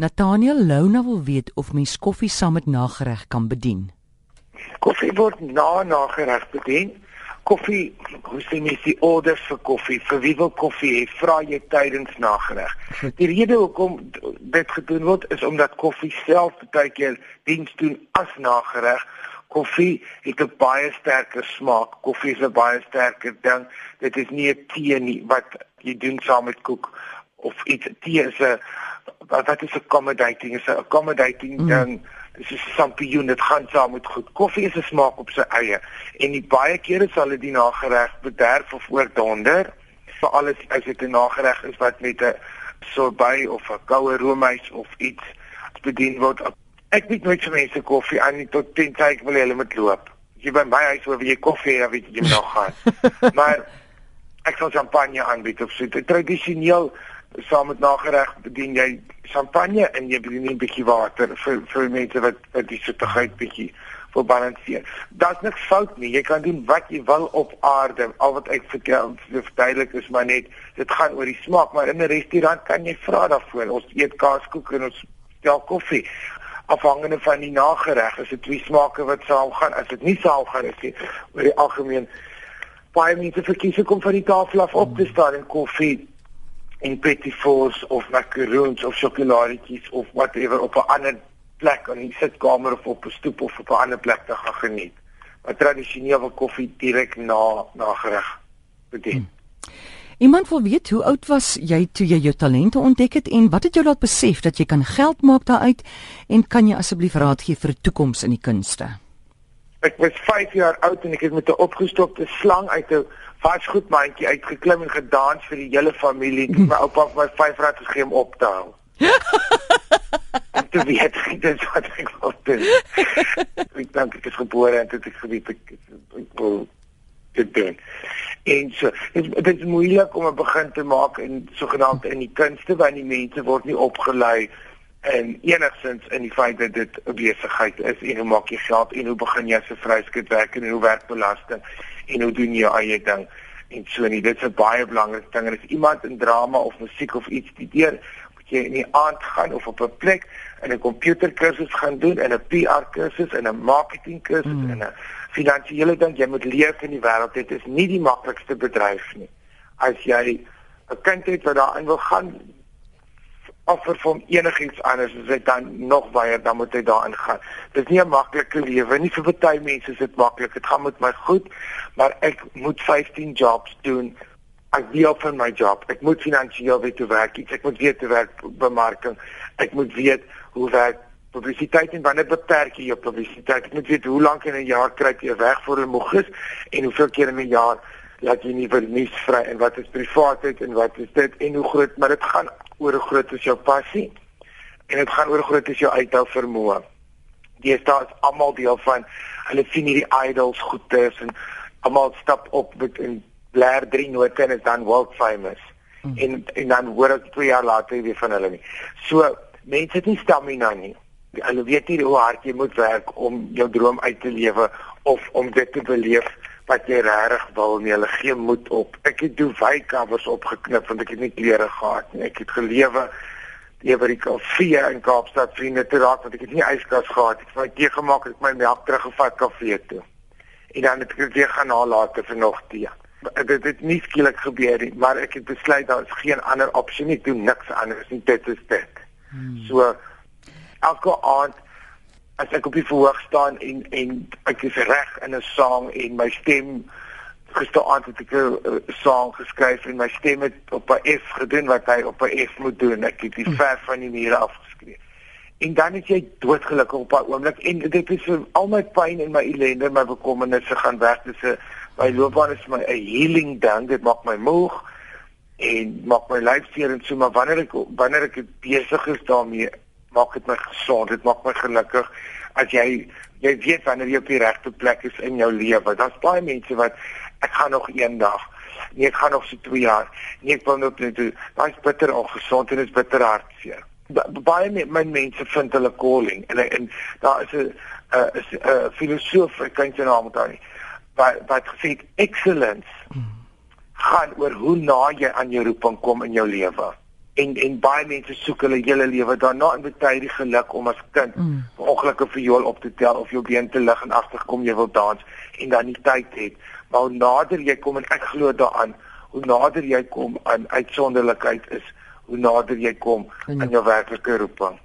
Nathaniel Louna wil weet of mens koffie saam met nagereg kan bedien. Koffie word na nagereg bedien. Koffie, hoe sê mens die orders vir koffie? Vir wie wil koffie hê? Vra jy tydens nagereg. Die rede hoekom dit gedoen word is omdat koffie self baie keer diens doen as nagereg. Koffie het 'n baie sterker smaak. Koffie is 'n baie sterker ding. Dit is nie 'n tee nie wat jy doen saam met koek of iets. Tee is 'n wat is accommodating? Is 'n accommodating mm. ding. Dis 'n sampioen. Dit gaan saam met goed. Koffie is 'n smaak op sy eie en die baie kere sal dit die nagereg bederf of oordonder. Vir alles as dit 'n nagereg is wat met 'n sorbet of 'n koue roomys of iets bedien word. Ek weet nooit vir mense koffie aan nie tot teen tyd wil hulle met loop. Jy by my huis wil jy koffie hê, weet jy nog gaan. maar ek sal champagne aanbied of so. Tradisioneel saam met nagereg bedien jy champagne en jy bedien 'n bietjie water vir vir mense wat wat die soetigheid bietjie wil balanseer. Daar's niks fout nie. Jy kan doen wat jy wil op aarde. Al wat ek vertel, verduidelik is maar net dit gaan oor die smaak, maar in 'n restaurant kan jy vra daarvoor. Ons eet kaaskoek en ons stel koffie afhangende van die nagereg. As dit twee smake wat saam gaan, as dit nie saam gaan is nie, oor die algemeen baie mense verkies om van die tafel af op te staan en koffie en petit fours of macaroons of sjokoladetjies of whatever op 'n ander plek in die sitkamer of op 'n stoep of op 'n ander plek te gaan geniet. Maar tradisioneel wil koffie direk na na gereg bedien. Hmm. Iemand wil weet hoe oud was jy toe jy jou talente ontdek het en wat het jou laat besef dat jy kan geld maak daaruit en kan jy asseblief raad gee vir 'n toekoms in die kunste? Ek was 5 jaar oud en ek het met 'n opgestopte slang uit 'n vasgoedmandjie uitgeklim en gedans vir die hele familie. My oupa het my 5 rand gegee om op te hou. Dit weet ek dit wat ek wou doen. Ek dink ek is gebore en dit ek geweet ek wil dit doen. En so, dit, dit is moeilik om 'n begin te maak in sogenaamd in die kunste want die mense word nie opgelei en enigstens in die feit dat dit 'n besigheid is en hoe maak jy geld en hoe begin jy 'n vryskut werk en hoe werk belasting en hoe doen jy eie ding en so nie. Dit is 'n baie belangrike ding en as iemand in drama of musiek of iets studeer moet jy in die aand gaan of op 'n plek in 'n komputerkursus gaan doen en 'n PR kursus en 'n marketing kursus hmm. en 'n finansiële ding. Jy moet leer in die wêreld dit is nie die maklikste bedryf nie. As jy 'n kind het wat daarin wil gaan offer hom enigiets anders as hy dan nog baie dan moet hy daarin gaan. Dit is nie 'n maklike lewe nie vir baie mense dit maklik. Dit gaan met my goed, maar ek moet 15 jobs doen. Ek deel van my job. Ek moet finansiëel weet hoe werk iets. Ek moet weet hoe werk bemarking. Ek moet weet hoe werk publisiteit en wanneer beperk jy jou publisiteit? Ek moet weet hoe lank in 'n jaar kry jy weg voor 'n moeg is en hoeveel keer in 'n jaar laat jy nie vir nuus vry en wat is privaatheid en wat is dit en hoe groot maar dit gaan oor hoe groot is jou passie en dit gaan oor hoe groot is jou uithou vermoë. Die staat is almal deel van hulle sien hierdie idols goedes en almal stap op met 'n blaar drie note en is dan world famous. Hmm. En en dan hoor ek 2 jaar later weer van hulle nie. So mense het nie stamina nie. Hulle weet nie hoe hard jy moet werk om jou droom uit te lewe of om dit te beleef wat jy regtig wil nie. Hulle gee moed op. Ek het Dubai covers opgeknip want ek het nie klere gehad nie. Ek het gelewe ewer die kafee in Kaapstad vriende te raak want ek het nie yskas gehad. Ek het my tee gemaak en ek my melk teruggevat kafee toe. En dan het ek weer gaan haal later vir nog tee. Dit het nie skielik gebeur nie, maar ek het besluit daar is geen ander opsie nie. Ek doen niks anders nie. Dit is dit. Hmm. So elke aand as ek op die verhoog staan en en ek is reg in 'n sang en my stem gisteraand het ek 'n sang geskryf en my stem het op 'n F gedoen wat hy op 'n F moet doen. Ek het die hm. ver van die mure afgeskryf. En dan is jy doodgelukkig op 'n oomblik en dit is vir al my pyn en my ellende, my bekommernisse gaan weg. Dit is 'n my loopbaan is my 'n healing ding. Dit maak my moeg en maak my lyf seer en so maar wanneer ek wanneer ek besig is daarmee maak dit my gesond, dit maak my gelukkig as jy jy weet wanneer jy op die regte plek is in jou lewe. Daar's baie mense wat ek gaan nog eendag, nee ek gaan nog so 2 jaar, nee ek wil nog net doen. Daai's bitter ongesond en is bitter hartseer. Baie my mense vind hulle calling en en daar is 'n 'n filosoof, ek kan sy naam onthou nie. Wat wat gesê excellence gaan oor hoe na jy aan jou roeping kom in jou lewe. En en baie mense soek hulle hele lewe. Daarna in baie die geluk om as kind mm. ongelukke vir jou op te tel of jou been te lig en agterkom jy wil dans en dan nie tyd het. Maar hoe nader jy kom en ek glo daaraan hoe nader jy kom aan uitsonderlikheid is hoe nader jy kom aan jou werklike roeping